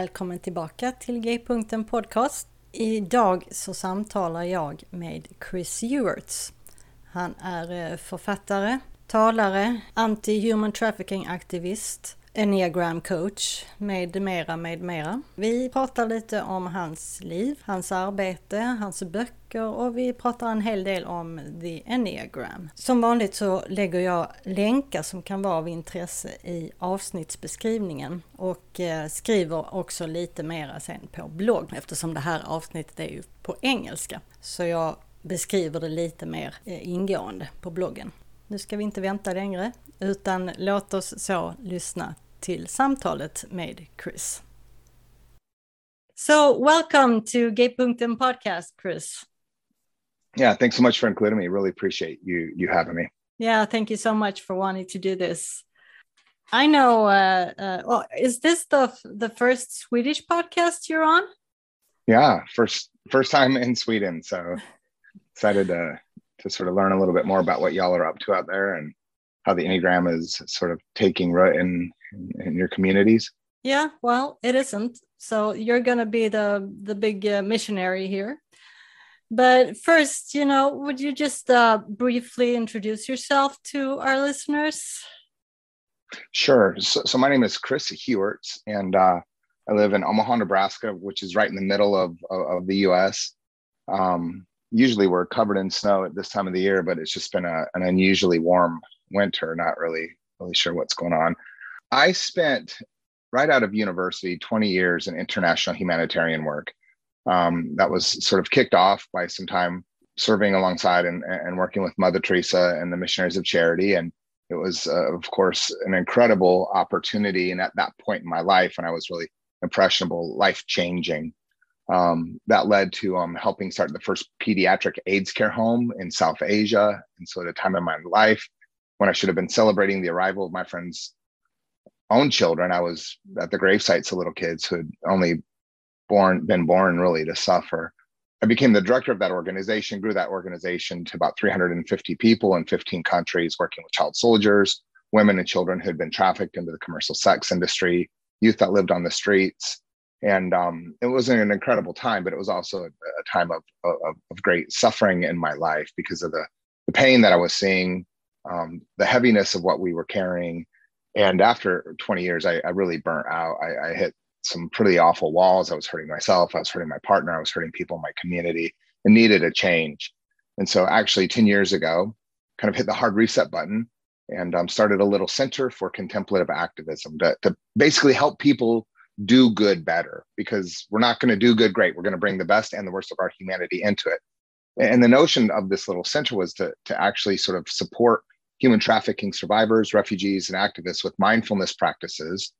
Välkommen tillbaka till G-punkten Podcast. Idag så samtalar jag med Chris Ewerts. Han är eh, författare, talare, anti-human trafficking-aktivist, enneagram coach med mera, med mera. Vi pratar lite om hans liv, hans arbete, hans böcker och vi pratar en hel del om the enneagram. Som vanligt så lägger jag länkar som kan vara av intresse i avsnittsbeskrivningen och eh, skriver också lite mera sen på blogg eftersom det här avsnittet är ju på engelska. Så jag beskriver det lite mer eh, ingående på bloggen. Nu ska vi inte vänta längre utan låt oss så lyssna till samtalet med Chris. So welcome to Gatepunkten podcast, Chris. Yeah, thanks so much for including me. Really appreciate you you having me. Yeah, thank you so much for wanting to do this. I know. Uh, uh, well, is this the the first Swedish podcast you're on? Yeah, first first time in Sweden. So excited to to sort of learn a little bit more about what y'all are up to out there and how the Enneagram is sort of taking root in, in your communities. Yeah, well, it isn't. So you're going to be the the big uh, missionary here. But first, you know, would you just uh, briefly introduce yourself to our listeners? Sure. So, so my name is Chris Heuertz, and uh, I live in Omaha, Nebraska, which is right in the middle of, of, of the U.S. Um, usually we're covered in snow at this time of the year, but it's just been a, an unusually warm winter. Not really, really sure what's going on. I spent right out of university 20 years in international humanitarian work. Um, that was sort of kicked off by some time serving alongside and, and working with Mother Teresa and the Missionaries of Charity. And it was, uh, of course, an incredible opportunity. And at that point in my life, when I was really impressionable, life changing, um, that led to um, helping start the first pediatric AIDS care home in South Asia. And so, at a time in my life when I should have been celebrating the arrival of my friend's own children, I was at the grave sites of little kids who had only born been born really to suffer. I became the director of that organization, grew that organization to about 350 people in 15 countries, working with child soldiers, women and children who had been trafficked into the commercial sex industry, youth that lived on the streets, and um, it was an incredible time but it was also a, time of, of, of, great suffering in my life because of the, the pain that i was seeing um, the heaviness of what we were carrying. And after 20 years i, I really burnt out. I, I, hit some pretty awful walls i was hurting myself i was hurting my partner i was hurting people in my community and needed a change and so actually 10 years ago kind of hit the hard reset button and um, started a little center for contemplative activism to, to basically help people do good better because we're not going to do good great. We're going to bring the best and the worst of our humanity into it. And the notion of this little center was to, to actually sort of support human trafficking survivors, refugees, and activists with mindfulness practices.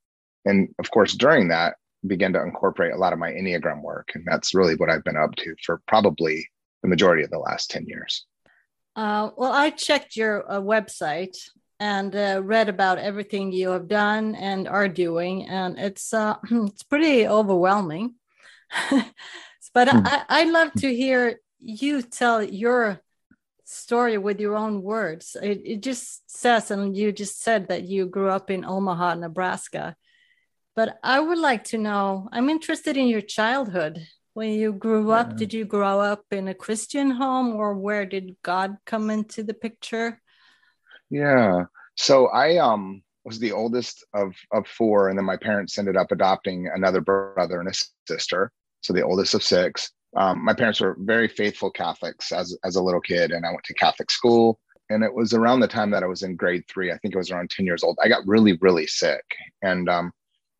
And of course, during that, began to incorporate a lot of my Enneagram work. And that's really what I've been up to for probably the majority of the last 10 years. Uh, well, I checked your uh, website and uh, read about everything you have done and are doing, and it's uh, it's pretty overwhelming. but mm. I, I'd love to hear you tell your story with your own words. It, it just says, and you just said that you grew up in Omaha, Nebraska. But I would like to know, I'm interested in your childhood. When you grew up, yeah. did you grow up in a Christian home or where did God come into the picture? Yeah. So I um was the oldest of of four, and then my parents ended up adopting another brother and a sister. So the oldest of six. Um, my parents were very faithful Catholics as as a little kid, and I went to Catholic school. And it was around the time that I was in grade three. I think it was around ten years old. I got really really sick, and um,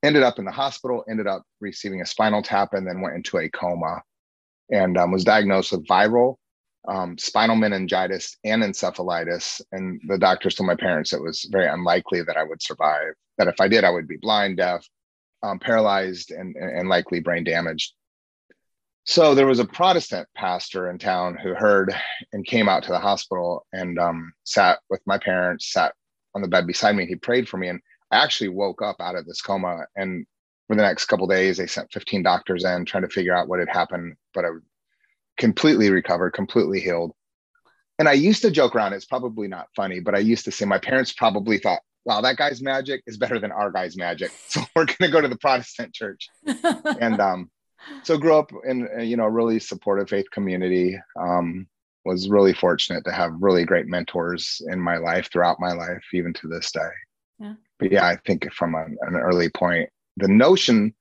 ended up in the hospital. Ended up receiving a spinal tap, and then went into a coma, and um, was diagnosed with viral um, spinal meningitis and encephalitis. And the doctors told my parents it was very unlikely that I would survive, that if I did, I would be blind, deaf, um, paralyzed, and, and likely brain damaged. So there was a Protestant pastor in town who heard and came out to the hospital and um, sat with my parents, sat on the bed beside me. He prayed for me. And I actually woke up out of this coma. And for the next couple days, they sent 15 doctors in trying to figure out what had happened. But I completely recovered, completely healed. And I used to joke around, it's probably not funny, but I used to say my parents probably thought, wow, that guy's magic is better than our guy's magic. So we're going to go to the Protestant church. and um, so grew up in, you know, a really supportive faith community. Um, was really fortunate to have really great mentors in my life throughout my life, even to this day. Yeah. But yeah, I think from an, an early point, the notion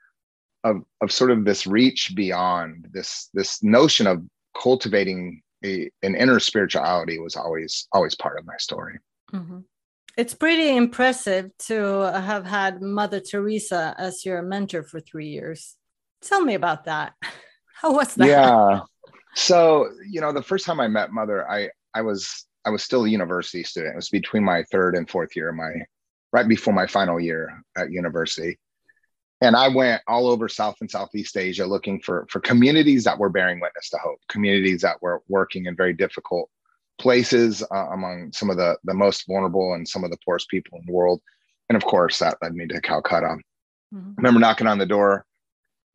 of of sort of this reach beyond this this notion of cultivating a, an inner spirituality was always always part of my story. Mm-hmm. it's pretty impressive to have had mother teresa as your mentor for three years. Tell me about that. How was that? Yeah. So you know the first time i met mother i i was i was still a university student. It was between my third and fourth year of my right before my final year at university and I went all over South and Southeast Asia looking for for communities that were bearing witness to hope, communities that were working in very difficult places uh, among some of the the most vulnerable and some of the poorest people in the world. And of course, that led me to Calcutta. Mm-hmm. I remember knocking on the door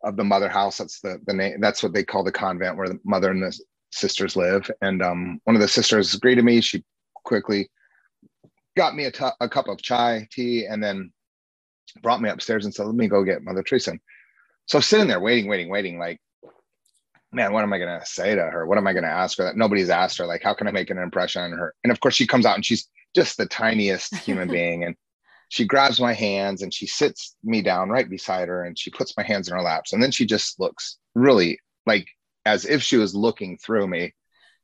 of the mother house. That's the the name. That's what they call the convent where the mother and the sisters live. And um, one of the sisters greeted me. She quickly got me a, t- a cup of chai tea, and then brought me upstairs and said, let me go get Mother Teresa. So sitting there waiting, waiting, waiting, like, man, what am I going to say to her? What am I going to ask her that nobody's asked her? Like, how can I make an impression on her? And of course, she comes out and she's just the tiniest human being. And she grabs my hands and she sits me down right beside her and she puts my hands in her laps. And then she just looks really like as if she was looking through me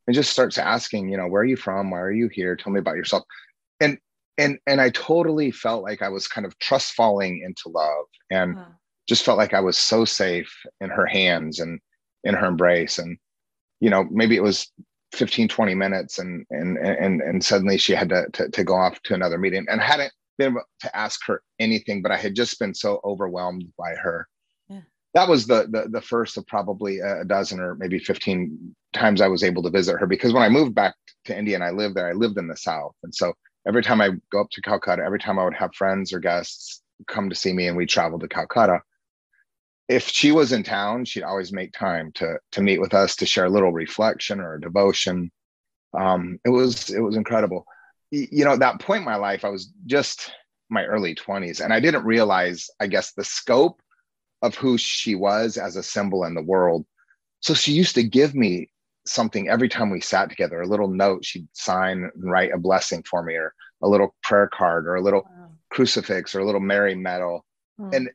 and just starts asking, you know, where are you from? Why are you here? Tell me about yourself. And and and I totally felt like I was kind of trust falling into love and wow. just felt like I was so safe in her hands and in her embrace and you know maybe it was 15 20 minutes and and and and suddenly she had to to, to go off to another meeting and hadn't been able to ask her anything but I had just been so overwhelmed by her yeah. that was the, the the first of probably a dozen or maybe 15 times I was able to visit her because when I moved back to India and I lived there I lived in the south and so every time I go up to Calcutta, every time I would have friends or guests come to see me and we travel to Calcutta, if she was in town, she'd always make time to to meet with us to share a little reflection or devotion. Um, it was it was incredible. You know, at that point in my life, I was just my early 20s, and I didn't realize, I guess, the scope of who she was as a symbol in the world. So she used to give me something every time we sat together, a little note she'd sign and write a blessing for me, or a little prayer card, or a little wow. crucifix, or a little Mary medal. And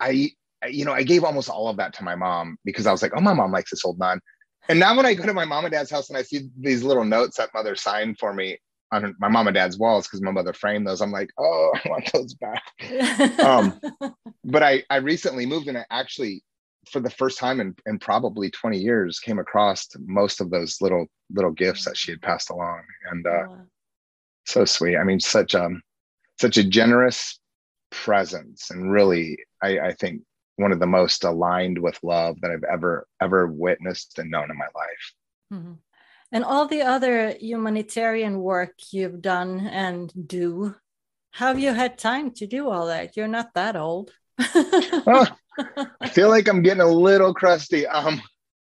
I, you know, I gave almost all of that to my mom because I was like, oh, my mom likes this old nun. And now when I go to my mom and dad's house and I see these little notes that mother signed for me on my mom and dad's walls because my mother framed those, I'm like, oh, I want those back. um, but I, I recently moved and I actually for the first time in, in probably 20 years came across most of those little little gifts that she had passed along. And uh, so sweet. I mean such um such a generous presence and really I, I think one of the most aligned with love that i've ever ever witnessed and known in my life. Mm-hmm. and all the other humanitarian work you've done and do have you had time to do all that? You're not that old I feel like I'm getting a little crusty. Um,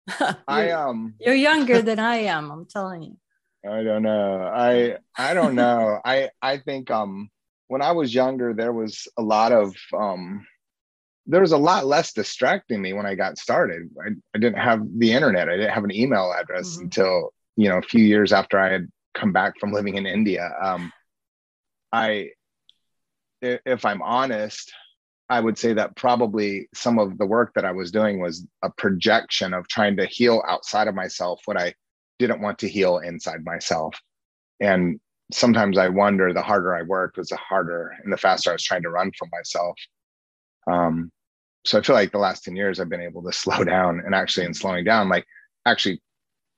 I um, you're younger than I am. I'm telling you. I don't know. I I don't know. I I think um when I was younger, there was a lot of um there was a lot less distracting me when I got started. I, I didn't have the internet. I didn't have an email address mm-hmm. until you know a few years after I had come back from living in India. Um, I if I'm honest, I would say that probably some of the work that I was doing was a projection of trying to heal outside of myself what I didn't want to heal inside myself. And sometimes I wonder the harder I worked was the harder and the faster I was trying to run from myself. Um, so I feel like the last 10 years I've been able to slow down and actually in slowing down, like actually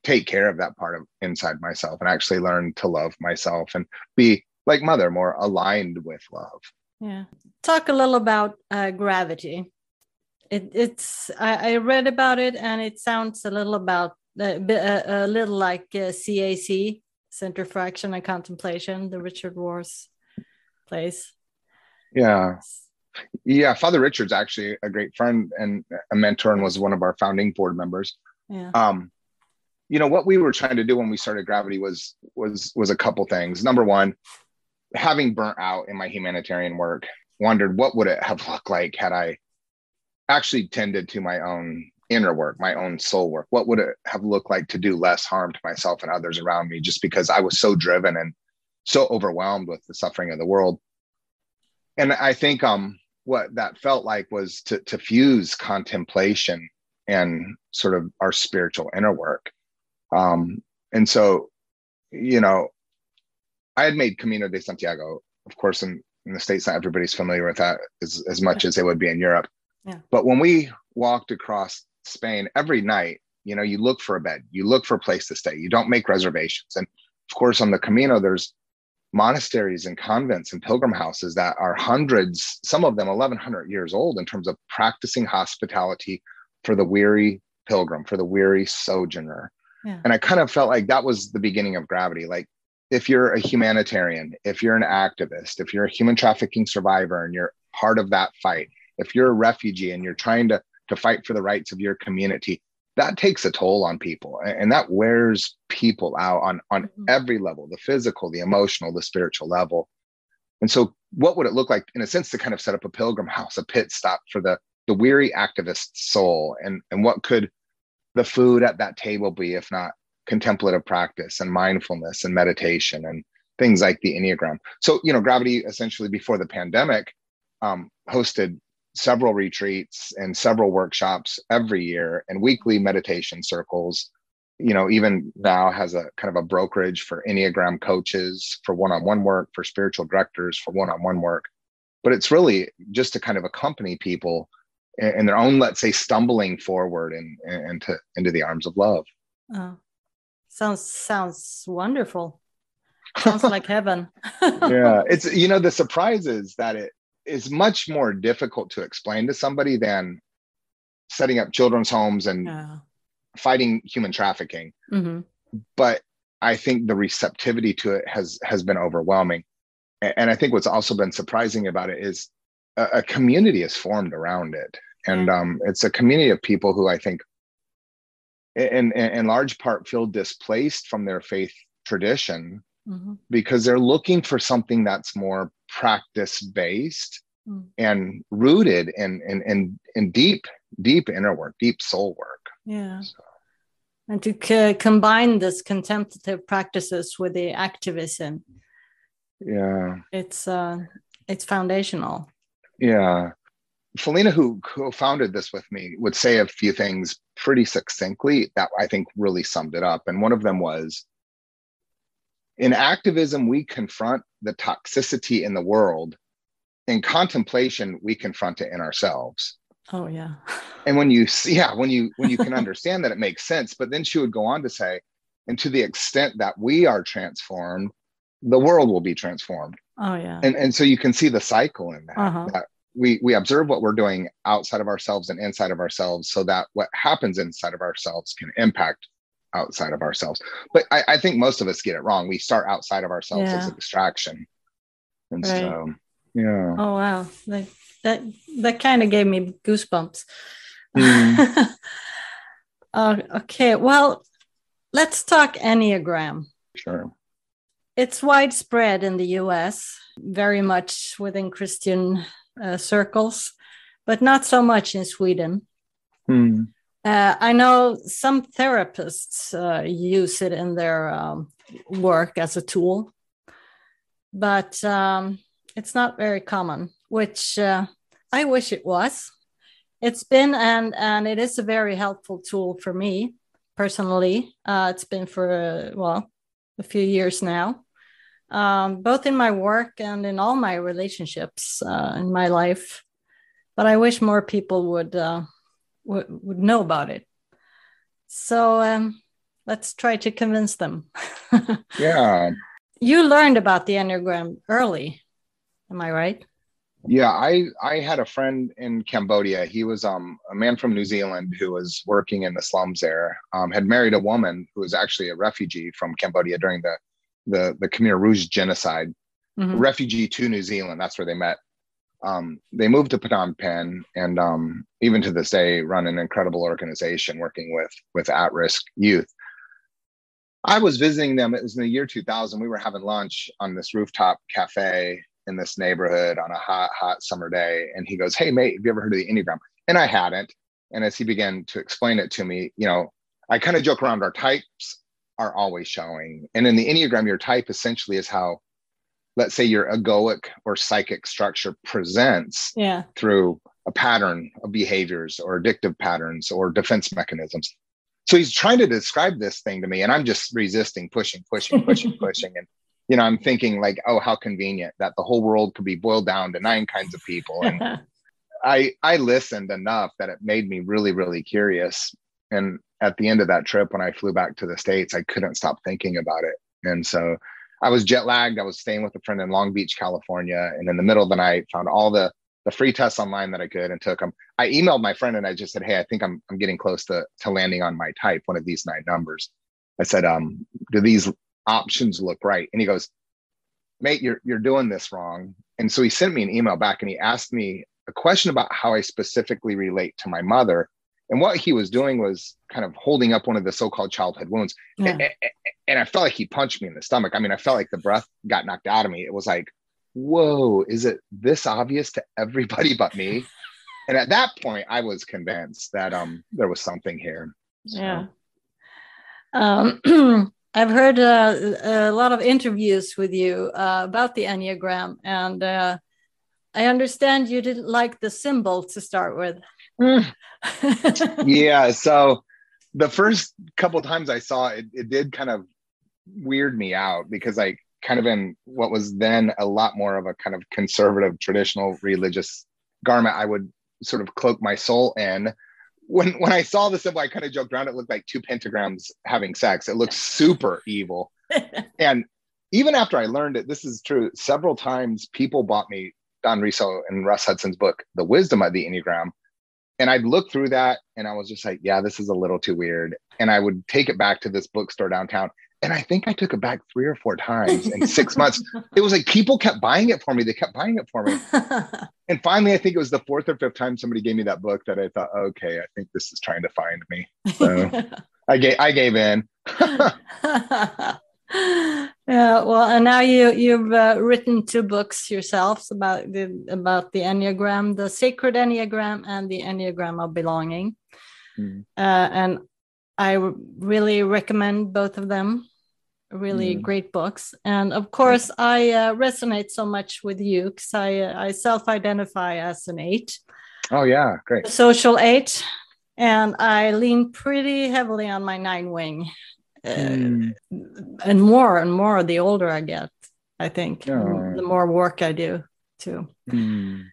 take care of that part of inside myself and actually learn to love myself and be like mother more aligned with love yeah. Talk a little about uh, gravity. It, it's I, I, read about it and it sounds a little about uh, a, a, little like uh, cac center for action and contemplation the richard rohr's place yeah. Yeah father richard's actually a great friend and a mentor and was one of our founding board members. Yeah. um you know what we were trying to do when we started gravity was was was a couple things. Number one having burnt out in my humanitarian work wondered what would it have looked like had i actually tended to my own inner work my own soul work. What would it have looked like to do less harm to myself and others around me just because i was so driven and so overwhelmed with the suffering of the world? And i think um what that felt like was to to fuse contemplation and sort of our spiritual inner work. Um, and so, you know, I had made Camino de Santiago, of course, in, in the States, not everybody's familiar with that as, as much as they would be in Europe. Yeah. But when we walked across Spain every night, you know, you look for a bed, you look for a place to stay, you don't make reservations. And of course, on the Camino, there's monasteries and convents and pilgrim houses that are hundreds, some of them 1100 years old in terms of practicing hospitality for the weary pilgrim, for the weary sojourner. And I kind of felt like that was the beginning of gravity. Like, if you're a humanitarian, if you're an activist, if you're a human trafficking survivor and you're part of that fight, if you're a refugee and you're trying to, to fight for the rights of your community, that takes a toll on people and that wears people out on, on mm-hmm. every level the physical, the emotional, the spiritual level. And so, what would it look like, in a sense, to kind of set up a pilgrim house, a pit stop for the, the weary activist soul? And, and what could the food at that table be if not contemplative practice and mindfulness and meditation and things like the enneagram. So you know gravity essentially before the pandemic um, hosted several retreats and several workshops every year and weekly meditation circles. You know even now has a kind of a brokerage for enneagram coaches for one-on-one work for spiritual directors for one-on-one work. But it's really just to kind of accompany people in their own, let's say, stumbling forward and, and into into the arms of love. Oh, sounds sounds wonderful. Sounds like heaven. yeah, it's you know the surprise is that it is much more difficult to explain to somebody than setting up children's homes and yeah. fighting human trafficking. Mm-hmm. But I think the receptivity to it has has been overwhelming, and I think what's also been surprising about it is a, a community is formed around it and um, it's a community of people who i think in, in, in large part feel displaced from their faith tradition mm-hmm. because they're looking for something that's more practice based mm. and rooted in, in in in deep deep inner work deep soul work yeah so. and to c- combine this contemplative practices with the activism yeah it's uh it's foundational yeah. Phileena, who co-founded this with me, would say a few things pretty succinctly that I think really summed it up. And one of them was in activism, we confront the toxicity in the world. In contemplation, we confront it in ourselves. Oh yeah. And when you see, yeah, when you when you can understand that, it makes sense. But then she would go on to say, and to the extent that we are transformed, the world will be transformed. Oh yeah. And and so you can see the cycle in that. Uh-huh. that we we observe what we're doing outside of ourselves and inside of ourselves so that what happens inside of ourselves can impact outside of ourselves. But I, I think most of us get it wrong. We start outside of ourselves yeah. as a distraction. And right. so yeah. Oh wow. Like that that kind of gave me goosebumps. Mm. uh, okay. Well, let's talk Enneagram. Sure. It's widespread in the US, very much within Christian uh, circles, but not so much in Sweden. Hmm. Uh, I know some therapists uh, use it in their um, work as a tool, but um, it's not very common, which uh, I wish it was. It's been and and it is a very helpful tool for me personally. Uh, it's been for uh, well a few years now, um, both in my work and in all my relationships uh, in my life. But I wish more people would uh, would, would know about it. So um, let's try to convince them. yeah. You learned about the Enneagram early. Am I right? Yeah, I I had a friend in Cambodia. He was um a man from New Zealand who was working in the slums there. Um, had married a woman who was actually a refugee from Cambodia during the the the Khmer Rouge genocide. Mm-hmm. Refugee to New Zealand. That's where they met. Um, they moved to Phnom Penh, and um, even to this day, run an incredible organization working with with at risk youth. I was visiting them. It was in the year 2000. We were having lunch on this rooftop cafe in this neighborhood on a hot, hot summer day. And he goes, Hey, mate, have you ever heard of the Enneagram? And I hadn't. And as he began to explain it to me, you know, I kind of joke around our types are always showing. And in the Enneagram, your type essentially is how, let's say, your egoic or psychic structure presents yeah. through a pattern of behaviors or addictive patterns or defense mechanisms. So he's trying to describe this thing to me, and I'm just resisting, pushing, pushing, pushing, pushing. And you know, I'm thinking like, oh, how convenient that the whole world could be boiled down to nine kinds of people. And I I listened enough that it made me really, really curious. And at the end of that trip, when I flew back to the States, I couldn't stop thinking about it. And so I was jet lagged. I was staying with a friend in Long Beach, California. And in the middle of the night, found all the the free tests online that I could and took them. I emailed my friend and I just said, Hey, I think I'm I'm getting close to to landing on my type, one of these nine numbers. I said, um, do these options look right? And he goes, mate, you're you're doing this wrong. And so he sent me an email back and he asked me a question about how I specifically relate to my mother. And what he was doing was kind of holding up one of the so-called childhood wounds. Yeah. And, and I felt like he punched me in the stomach. I mean, I felt like the breath got knocked out of me. It was like, whoa, is it this obvious to everybody but me? and at that point, I was convinced that um there was something here. So. Yeah. Um, I've heard uh, a lot of interviews with you uh, about the Enneagram, and uh, I understand you didn't like the symbol to start with. Mm. yeah, so the first couple times I saw it, it did kind of weird me out because I kind of in what was then a lot more of a kind of conservative, traditional religious garment, I would sort of cloak my soul in when when I saw the symbol, I kind of joked around. It looked like two pentagrams having sex. It looks super evil. and even after I learned it, this is true. Several times, people bought me Don Riso and Russ Hudson's book, The Wisdom of the Enneagram, and I'd look through that, and I was just like, "Yeah, this is a little too weird." And I would take it back to this bookstore downtown, and I think I took it back three or four times in six months. It was like people kept buying it for me. They kept buying it for me. and finally, I think it was the fourth or fifth time somebody gave me that book that I thought, okay, I think this is trying to find me. So I gave I gave in. yeah, well, and now you you've uh, written two books yourselves about the about the Enneagram, the Sacred Enneagram, and the Enneagram of Belonging. Mm. Uh, and I really recommend both of them. Really mm. great books. And of course i uh, resonate so much with you because i uh, i self-identify as an eight. Oh yeah great. Social eight. And i lean pretty heavily on my nine wing mm. and more and more the older i get i think the more work i do too mm.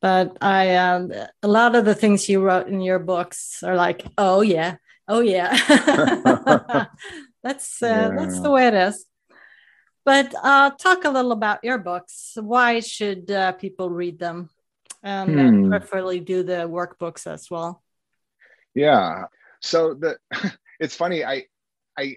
but i um, a lot of the things you wrote in your books are like oh yeah oh yeah That's uh, yeah. that's the way it is. But uh, talk a little about your books. Why should uh, people read them, and hmm. preferably do the workbooks as well? Yeah. So the it's funny. I I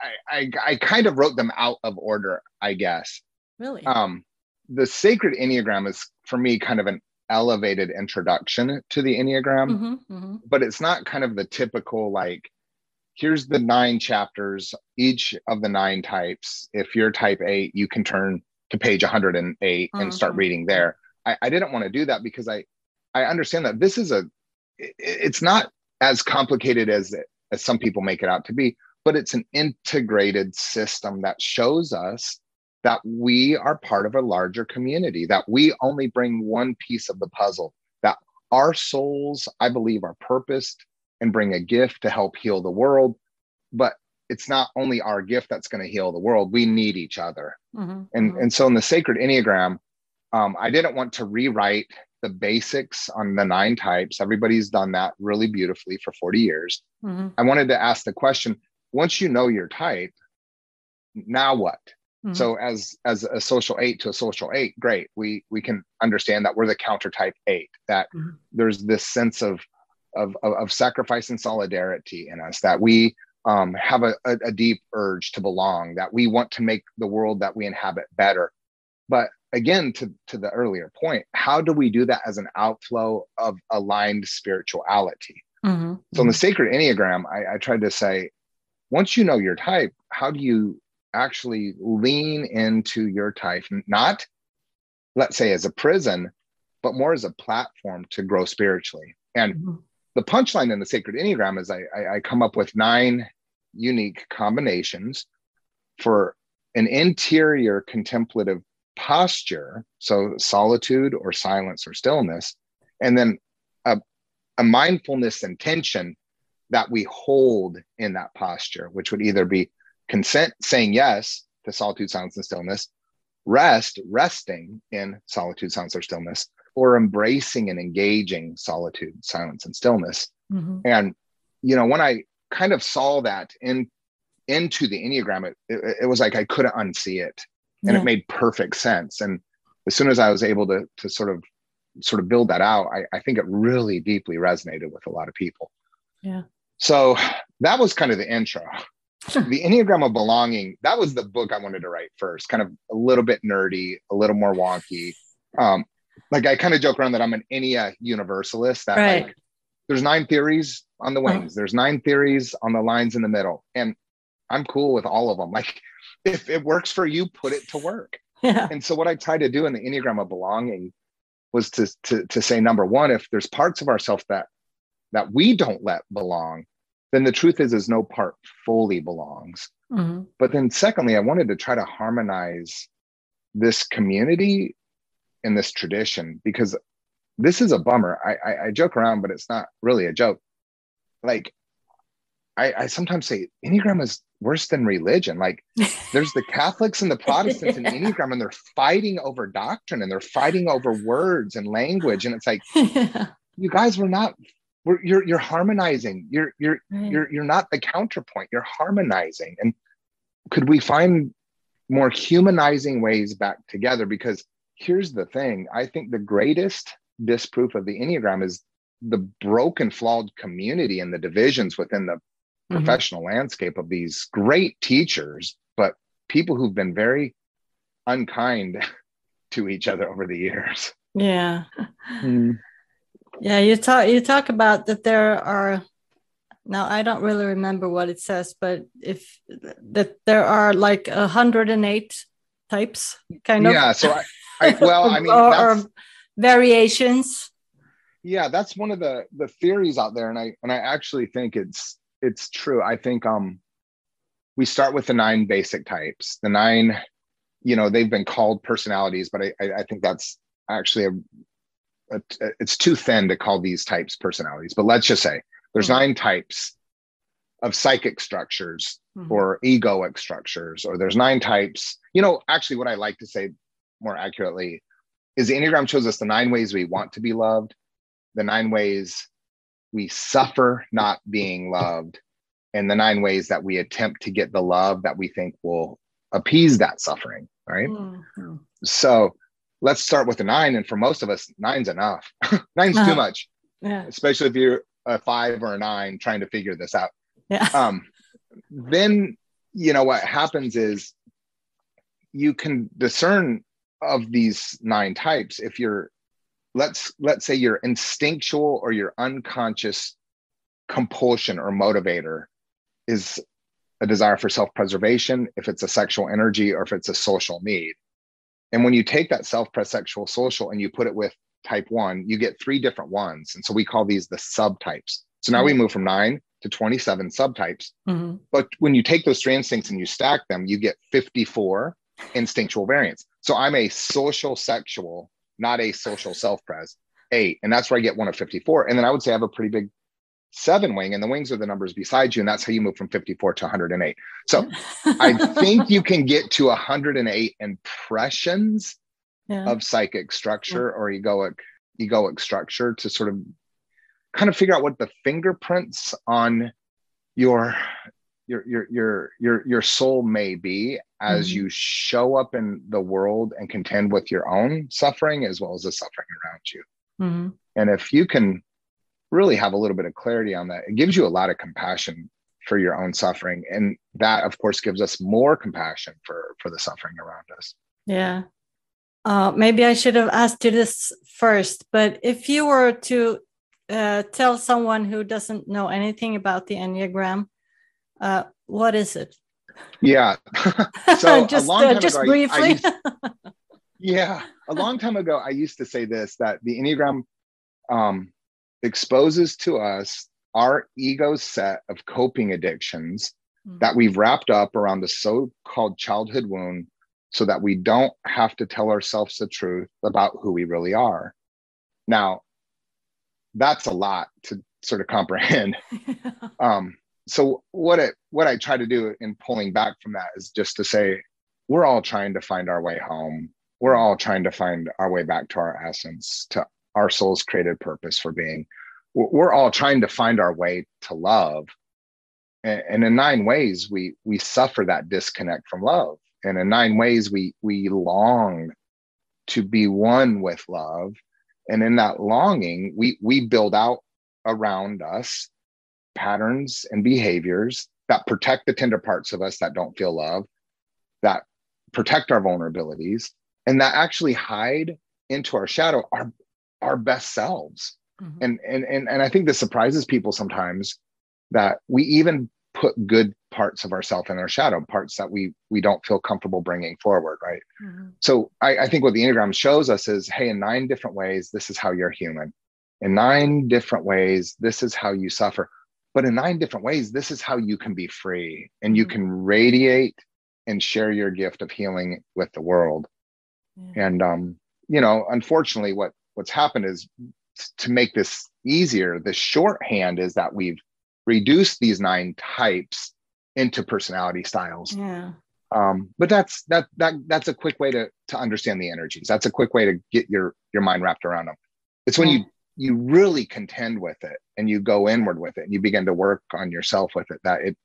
I I I kind of wrote them out of order. I guess. Really. Um, the sacred enneagram is for me kind of an elevated introduction to the enneagram, mm-hmm, mm-hmm. but it's not kind of the typical like here's the nine chapters, each of the nine types. If you're type eight, you can turn to page 108 and start mm-hmm. reading there. I, I didn't want to do that because I, I understand that this is a, it's not as complicated as as some people make it out to be, but it's an integrated system that shows us that we are part of a larger community, that we only bring one piece of the puzzle, that our souls, I believe, are purposed and bring a gift to help heal the world. But it's not only our gift that's going to heal the world, we need each other. Mm-hmm, and, mm-hmm. and so in the sacred Enneagram, um, I didn't want to rewrite the basics on the nine types. Everybody's done that really beautifully for 40 years. Mm-hmm. I wanted to ask the question once you know your type, now what? Mm-hmm. So as as a social eight to a social eight, great. We we can understand that we're the counter type eight, that mm-hmm. there's this sense of, of of of sacrifice and solidarity in us, that we um, have a, a, a deep urge to belong, that we want to make the world that we inhabit better. But again to, to the earlier point how do we do that as an outflow of aligned spirituality mm-hmm. so in the sacred enneagram I, I tried to say once you know your type how do you actually lean into your type not let's say as a prison but more as a platform to grow spiritually and mm-hmm. the punchline in the sacred enneagram is I, I, I come up with nine unique combinations for an interior contemplative posture, so solitude or silence or stillness, and then a, a mindfulness intention that we hold in that posture, which would either be consent, saying yes to solitude, silence, and stillness, rest, resting in solitude, silence, or stillness, or embracing and engaging solitude, silence, and stillness. Mm-hmm. And, you know, when I kind of saw that in into the Enneagram, it, it, it was like I couldn't unsee it and yeah. it made perfect sense. And as soon as i was able to to sort of sort of build that out I, I think it really deeply resonated with a lot of people. Yeah. So that was kind of the intro. The enneagram of belonging that was the book i wanted to write first kind of a little bit nerdy a little more wonky. Um like i kind of joke around that i'm an ennea universalist that right. like there's nine theories on the wings. There's nine theories on the lines in the middle. And i'm cool with all of them like if it works for you, put it to work. Yeah. And so what I tried to do in the Enneagram of belonging was to, to, to say, number one, if there's parts of ourselves that that we don't let belong, then the truth is is no part fully belongs. Mm-hmm. But then secondly, I wanted to try to harmonize this community and this tradition because this is a bummer. I, I, I joke around, but it's not really a joke. Like I, I sometimes say Enneagram is worse than religion. Like there's the Catholics and the Protestants in Enneagram, and they're fighting over doctrine and they're fighting over words and language. And it's like, yeah. you guys were not. We're, you're you're harmonizing. You're you're right. you're you're not the counterpoint. You're harmonizing. And could we find more humanizing ways back together? Because here's the thing: I think the greatest disproof of the Enneagram is the broken, flawed community and the divisions within the mm-hmm. professional landscape of these great teachers, but people who've been very unkind to each other over the years. Yeah. Mm. Yeah, you talk you talk about that there are now I don't really remember what it says, but if that there are like 108 types kind of Yeah, so I, I well, I mean or, or variations. Yeah, that's one of the the theories out there and I and I actually think it's it's true. I think um we start with the nine basic types. The nine, you know, they've been called personalities, but I I, I think that's actually a, a, it's too thin to call these types personalities. But let's just say there's mm-hmm. nine types of psychic structures mm-hmm. or egoic structures, or there's nine types. You know, actually, what I like to say more accurately is the Enneagram shows us the nine ways we want to be loved, the nine ways we suffer not being loved and the nine ways that we attempt to get the love that we think will appease that suffering right mm-hmm. so let's start with the nine and for most of us nine's enough nine's uh-huh. too much yeah. especially if you're a five or a nine trying to figure this out yeah. um then you know what happens is you can discern of these nine types if you're let's let's say your instinctual or your unconscious compulsion or motivator is a desire for self-preservation if it's a sexual energy or if it's a social need. And when you take that self-press sexual social and you put it with type one you get three different ones. And so we call these the subtypes. So now mm-hmm. we move from nine to 27 subtypes. Mm-hmm. but when you take those three instincts and you stack them you get 54 instinctual variants. So I'm a social sexual, not a social self pres eight. And that's where I get one of 54. And then I would say I have a pretty big seven wing, and the wings are the numbers beside you. And that's how you move from 54 to 108. So I think you can get to 108 impressions yeah. of psychic structure yeah. or egoic egoic structure to sort of kind of figure out what the fingerprints on your your your your your your soul may be as mm-hmm. you show up in the world and contend with your own suffering as well as the suffering around you mm-hmm. and if you can really have a little bit of clarity on that it gives you a lot of compassion for your own suffering and that of course gives us more compassion for for the suffering around us yeah uh, maybe i should have asked you this first but if you were to uh, tell someone who doesn't know anything about the enneagram uh, what is it? Yeah. So just, uh, just ago, briefly I, I used, yeah. A long time ago i used to say this that the enneagram um, exposes to us our ego set of coping addictions mm-hmm. that we've wrapped up around the so-called childhood wound so that we don't have to tell ourselves the truth about who we really are. Now that's a lot to sort of comprehend. Um, so what it what i try to do in pulling back from that is just to say we're all trying to find our way home we're all trying to find our way back to our essence to our soul's created purpose for being. We're all trying to find our way to love. And in nine ways, we we suffer that disconnect from love. And in nine ways, we we long to be one with love. And in that longing, we we build out around us patterns and behaviors that protect the tender parts of us that don't feel love, that protect our vulnerabilities, and that actually hide into our shadow our our best selves. Mm-hmm. And, and and and I think this surprises people sometimes that we even put good parts of ourselves in our shadow, parts that we we don't feel comfortable bringing forward, right? Mm-hmm. So I, I think what the Enneagram shows us is, hey, in nine different ways, this is how you're human. In nine different ways, this is how you suffer. But in nine different ways, this is how you can be free and you mm-hmm. can radiate and share your gift of healing with the world. Yeah. And um, you know, unfortunately, what what's happened is to make this easier, the shorthand is that we've reduced these nine types into personality styles. Yeah. Um, but that's that that that's a quick way to to understand the energies. That's a quick way to get your your mind wrapped around them. It's when yeah. you you really contend with it and you go inward with it and you begin to work on yourself with it that it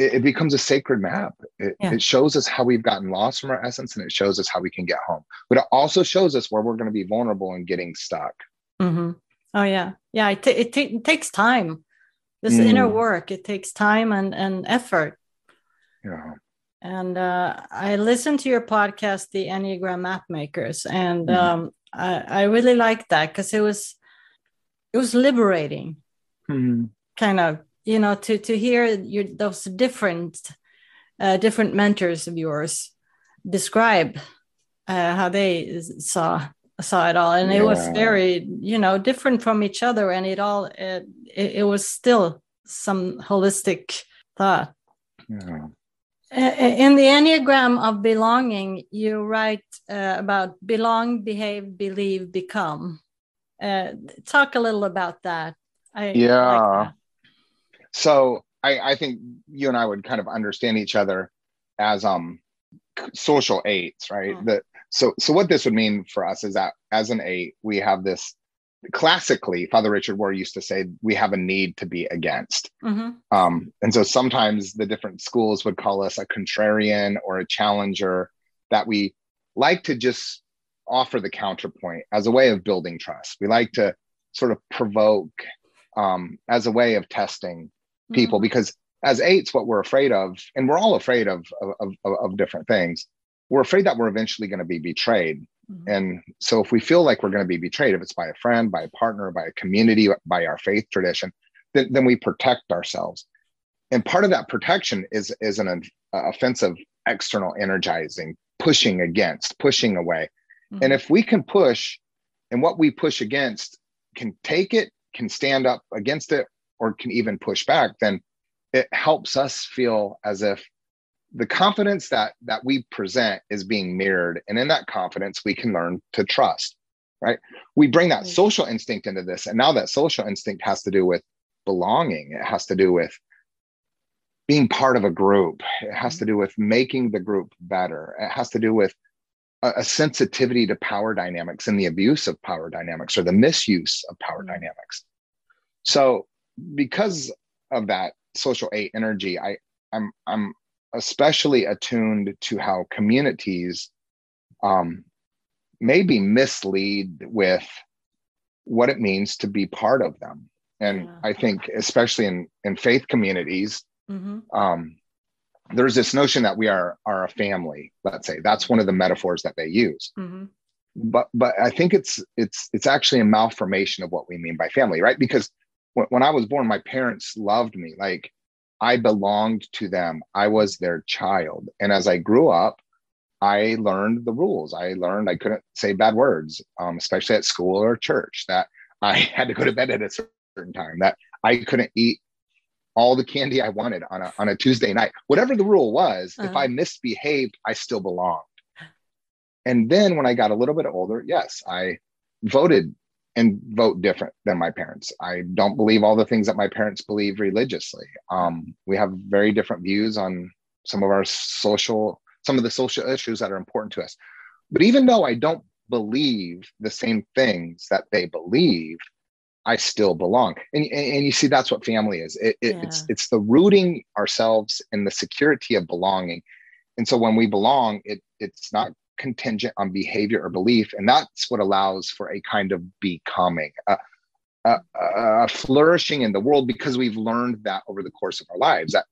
it, it becomes a sacred map. It, yeah. it, shows us how we've gotten lost from our essence and it shows us how we can get home. But it also shows us where we're going to be vulnerable and getting stuck. Mm-hmm. Oh, yeah. Yeah. It, t- it, t- it takes time. This mm. inner work, it takes time and, and effort. Yeah. And uh, I listened to your podcast, The Enneagram Map Makers, and mm-hmm. um, I, I really liked that because it was it was liberating. Mm-hmm. Kind of you know to to hear your those different uh, different mentors of yours describe uh, how they saw saw it all and yeah. it was very you know different from each other and it all it, it, was still some holistic thought yeah. in the enneagram of belonging you write uh, about belong behave believe become uh, talk a little about that I yeah like that. So I, I think you and I would kind of understand each other as um social eights, right? Mm-hmm. That so so what this would mean for us is that as an eight, we have this classically father richard Rohr used to say we have a need to be against mm-hmm. um, and so sometimes the different schools would call us a contrarian or a challenger that we like to just offer the counterpoint as a way of building trust we like to sort of provoke um, as a way of testing people mm-hmm. because as eights what we're afraid of and we're all afraid of of, of, of different things we're afraid that we're eventually going to be betrayed mm-hmm. and so if we feel like we're going to be betrayed if it's by a friend by a partner by a community by our faith tradition then, then we protect ourselves and part of that protection is is an uh, offensive external energizing pushing against pushing away mm-hmm. and if we can push and what we push against can take it can stand up against it or can even push back, then it helps us feel as if the confidence that that we present is being mirrored. And in that confidence we can learn to trust right? We bring that social instinct into this. And now that social instinct has to do with belonging it has to do with being part of a group it has to do with making the group better it has to do with a, a sensitivity to power dynamics and the abuse of power dynamics or the misuse of power mm-hmm. dynamics so because of that social eight energy i i'm i'm especially attuned to how communities um, maybe mislead with what it means to be part of them. And yeah. I think, especially in, in faith communities, mm-hmm. um, there's this notion that we are, are a family, let's say. That's one of the metaphors that they use. Mm-hmm. But but I think it's it's it's actually a malformation of what we mean by family, right? Because when, when I was born, my parents loved me. Like I belonged to them. I was their child. And as I grew up, I learned the rules. I learned I couldn't say bad words, um, especially at school or church, that I had to go to bed at a certain time, that I couldn't eat all the candy I wanted on a, on a Tuesday night. Whatever the rule was, uh-huh. if I misbehaved, I still belonged. And then when I got a little bit older, yes, I voted and vote different than my parents. I don't believe all the things that my parents believe religiously. Um, we have very different views on some of our social, some of the social issues that are important to us. But even though I don't believe the same things that they believe, I still belong. And, and you see, that's what family is. It, it, yeah. It's it's the rooting ourselves in the security of belonging. And so when we belong, it it's not contingent on behavior or belief. And that's what allows for a kind of becoming, a, a, a flourishing in the world because we've learned that over the course of our lives that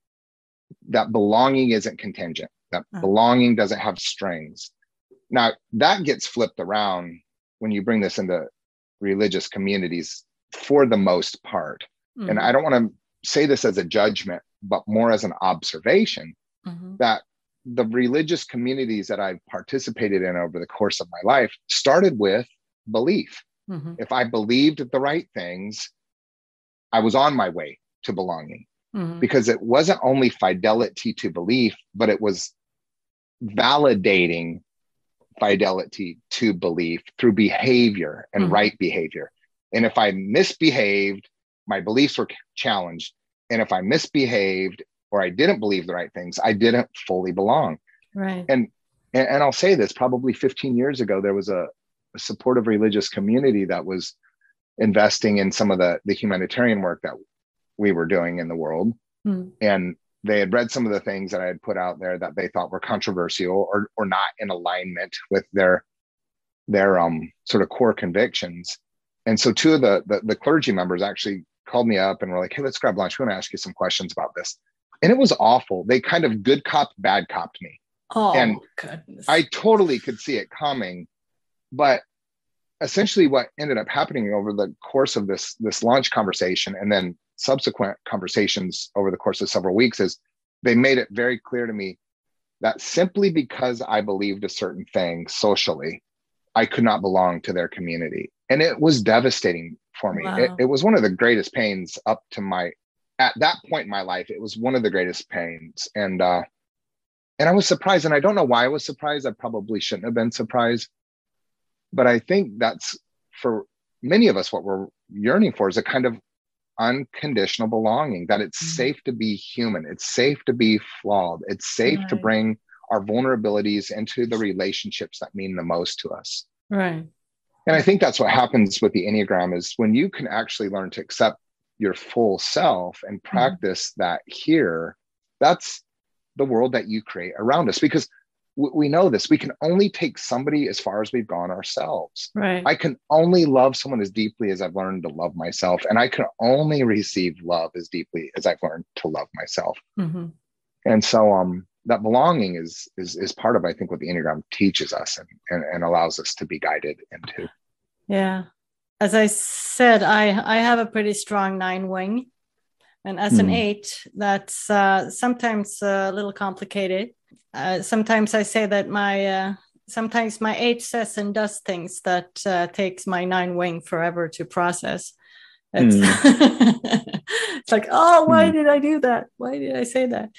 that belonging isn't contingent, that uh-huh. belonging doesn't have strings. Now, that gets flipped around when you bring this into religious communities for the most part. Mm-hmm. And I don't want to say this as a judgment, but more as an observation mm-hmm. that the religious communities that I've participated in over the course of my life started with belief. Mm-hmm. If I believed the right things, I was on my way to belonging mm-hmm. because it wasn't only fidelity to belief, but it was validating fidelity to belief through behavior and mm-hmm. right behavior. And if I misbehaved, my beliefs were challenged. And if I misbehaved or I didn't believe the right things, I didn't fully belong. Right. And and, and I'll say this: probably 15 years ago, there was a, a supportive religious community that was investing in some of the the humanitarian work that we were doing in the world, hmm. and they had read some of the things that I had put out there that they thought were controversial or or not in alignment with their their um sort of core convictions. And so two of the, the, the clergy members actually called me up and were like, "Hey, let's grab lunch. We want to ask you some questions about this." and it was awful. They kind of good cop, bad copped me. Oh, and goodness. I totally could see it coming. But essentially what ended up happening over the course of this this launch conversation and then subsequent conversations over the course of several weeks is they made it very clear to me that simply because I believed a certain thing socially, I could not belong to their community. And it was devastating for me. Wow. It, it was one of the greatest pains up to my at that point in my life, it was one of the greatest pains. And uh, and I was surprised, and I don't know why I was surprised. I probably shouldn't have been surprised, but I think that's for many of us what we're yearning for is a kind of unconditional belonging. That it's mm-hmm. safe to be human. It's safe to be flawed. It's safe right. to bring our vulnerabilities into the relationships that mean the most to us. Right. And I think that's what happens with the Enneagram is when you can actually learn to accept your full self and mm-hmm. practice mm-hmm. that here, that's the world that you create around us because we know this we can only take somebody as far as we've gone ourselves right i can only love someone as deeply as i've learned to love myself and i can only receive love as deeply as i've learned to love myself mm-hmm. and so um that belonging is is is part of i think what the enneagram teaches us and, and and allows us to be guided into yeah as I said, I I have a pretty strong nine wing, and as mm. an eight, that's uh, sometimes a little complicated. Uh, sometimes I say that my uh, sometimes my eight says and does things that uh, takes my nine wing forever to process. It's, mm. it's like, oh, why mm. did I do that? Why did I say that?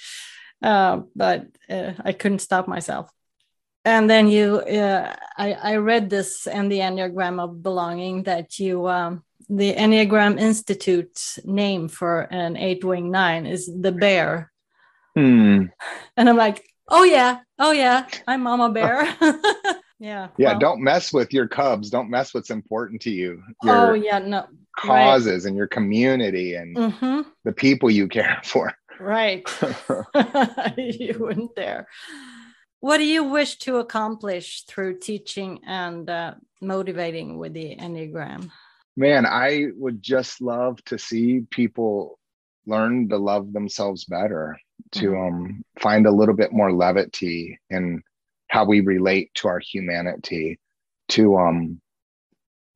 Uh, but uh, I couldn't stop myself. And then you, uh, I, I read this in the Enneagram of Belonging that you, um, the Enneagram Institute's name for an eight wing nine is the bear. Hmm. And I'm like, oh yeah, oh yeah, I'm Mama Bear. yeah. Yeah. Well, don't mess with your cubs. Don't mess what's important to you. Your oh yeah, no causes right. and your community and mm-hmm. the people you care for. Right. you wouldn't dare. What do you wish to accomplish through teaching and uh, motivating with the Enneagram? Man, I would just love to see people learn to love themselves better, to mm-hmm. um, find a little bit more levity in how we relate to our humanity, to um,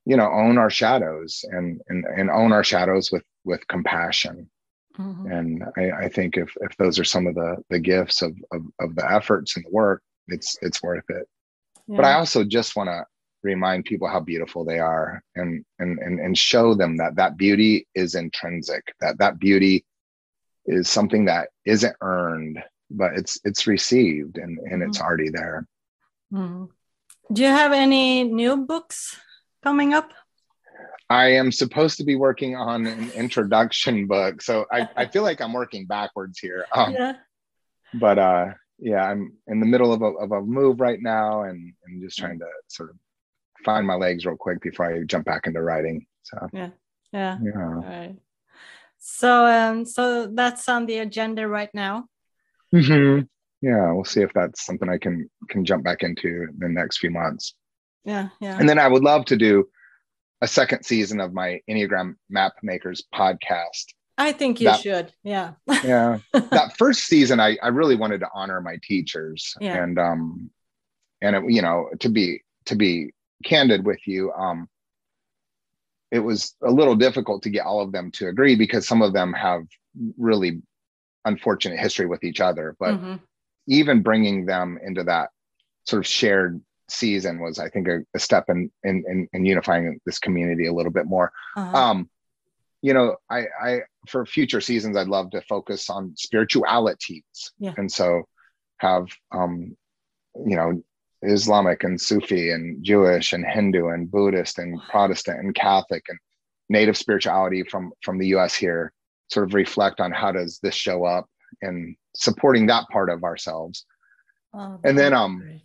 you know, own our shadows and and and own our shadows with with compassion. Mm-hmm. And I, I, think if if those are some of the the gifts of of, of the efforts and the work, it's it's worth it. Yeah. But I also just want to remind people how beautiful they are and, and and and show them that that beauty is intrinsic that that beauty is something that isn't earned but it's it's received and and it's mm-hmm. already there mm-hmm. do you have any new books coming up i am supposed to be working on an introduction book so i i feel like i'm working backwards here um, yeah. but uh yeah i'm in the middle of a, of a move right now and I'm just trying to sort of find my legs real quick before I jump back into writing. So yeah, yeah, yeah. All right. So um, so that's on the agenda right now. Mm-hmm. Yeah, we'll see if that's something I can can jump back into in the next few months. Yeah, yeah. And then I would love to do a second season of my Enneagram Map Makers podcast. I think you that, should. Yeah. yeah. That first season, I, I really wanted to honor my teachers. Yeah. And um and it, you know, to be to be candid with you, um, it was a little difficult to get all of them to agree because some of them have really unfortunate history with each other. But mm-hmm. even bringing them into that sort of shared season was, I think, a, a step in, in, in in unifying this community a little bit more. Uh-huh. Um, you know, I, I for future seasons, I'd love to focus on spiritualities, yeah. and so have um, you know Islamic and Sufi and Jewish and Hindu and Buddhist and Protestant and Catholic and native spirituality from from the US here sort of reflect on how does this show up and supporting that part of ourselves. Oh, and then um great.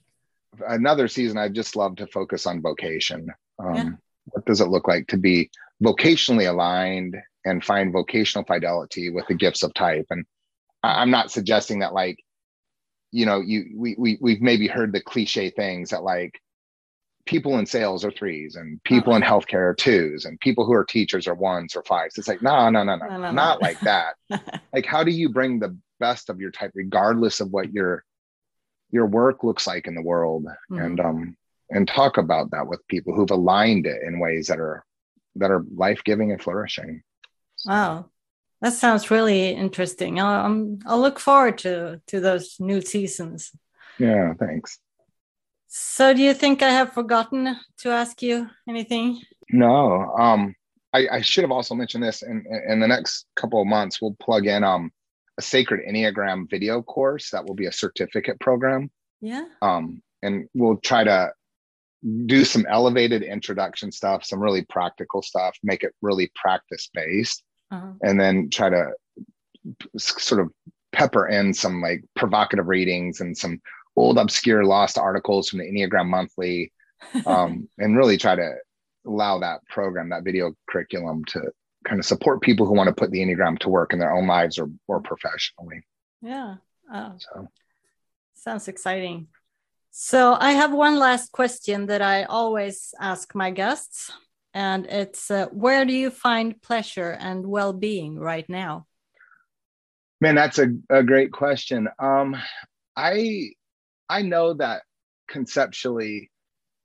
Another season I'd just love to focus on vocation. Um, yeah. what does it look like to be vocationally aligned and find vocational fidelity with the gifts of type and I'm not suggesting that like you know you we, we we've maybe heard the cliche things that like people in sales are threes and people in uh-huh. healthcare are twos and people who are teachers are ones or fives it's like no no no no, no, no not no. like that like how do you bring the best of your type regardless of what your your work looks like in the world mm-hmm. and um and talk about that with people who've aligned it in ways that are that are life-giving and flourishing wow that sounds really interesting. I'll, um, I'll look forward to to those new seasons. Yeah, thanks. So, do you think I have forgotten to ask you anything? No. Um, I, I should have also mentioned this. In in the next couple of months, we'll plug in um a sacred enneagram video course that will be a certificate program. Yeah. Um, and we'll try to do some elevated introduction stuff, some really practical stuff, make it really practice based uh-huh. and then try to sort of pepper in some like provocative readings and some old obscure lost articles from the enneagram monthly um, and really try to allow that program that video curriculum to kind of support people who want to put the enneagram to work in their own lives or, or professionally. Yeah. Oh. so. Sounds exciting. So i have one last question that i always ask my guests and it's uh, where do you find pleasure and well-being right now? Man that's a, a great question. Um i i know that conceptually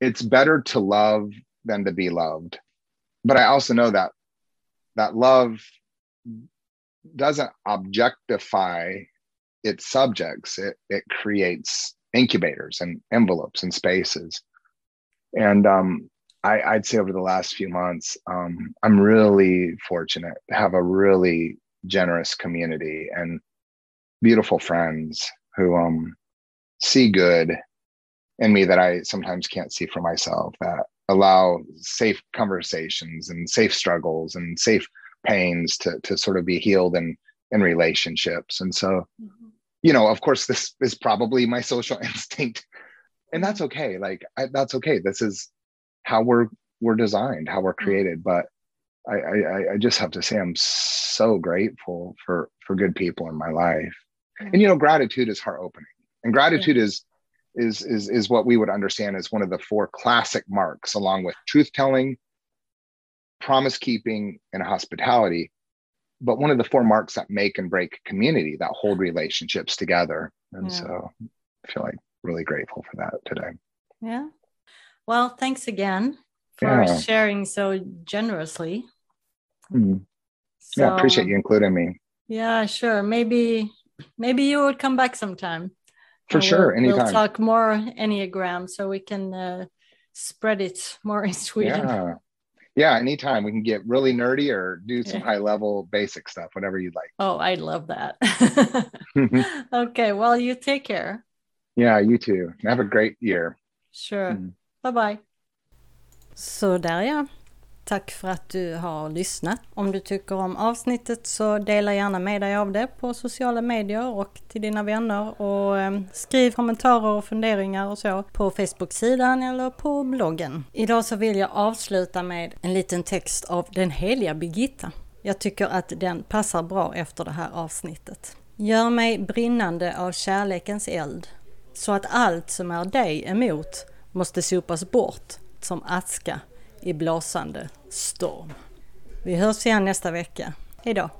it's better to love than to be loved but i also know that that love doesn't objectify its subjects it it creates incubators and envelopes and spaces and um I, would say over the last few months, um, I'm really fortunate to have a really generous community and beautiful friends who um, see good in me that I sometimes can't see for myself. That allow safe conversations and safe struggles and safe pains to to sort of be healed in in relationships. And so, mm-hmm. you know, of course, this is probably my social instinct, and that's mm-hmm. okay. Like I, that's okay. This is how we're we're designed, how we're mm-hmm. created. But I, I I just have to say I'm so grateful for for good people in my life. And you know, gratitude is heart opening, and gratitude yeah. is is is is what we would understand as one of the four classic marks, along with truth telling, promise keeping, and hospitality. But one of the four marks that make and break community, that hold relationships together. And yeah. so I feel like really grateful for that today. Yeah. Well, thanks again for yeah. sharing so generously. Mm. So, yeah, appreciate you including me. Yeah, sure. Maybe maybe you would come back sometime. For sure, we'll, anytime. We'll talk more Enneagram so we can uh, spread it more in Sweden. Yeah. Yeah, anytime we can get really nerdy or do some yeah. high level basic stuff, whatever you'd like. Oh, I love that. okay, well, you take care. Yeah, you too. Have a great year. Sure. Mm. Bye bye. Så där ja. Tack för att du har lyssnat. Om du tycker om avsnittet så dela gärna med dig av det på sociala medier och till dina vänner och ehm, skriv kommentarer och funderingar och så på Facebook-sidan eller på bloggen. Idag så vill jag avsluta med en liten text av den heliga Birgitta. Jag tycker att den passar bra efter det här avsnittet. Gör mig brinnande av kärlekens eld så att allt som är dig emot måste sopas bort som aska i blåsande storm. Vi hörs igen nästa vecka. Hejdå!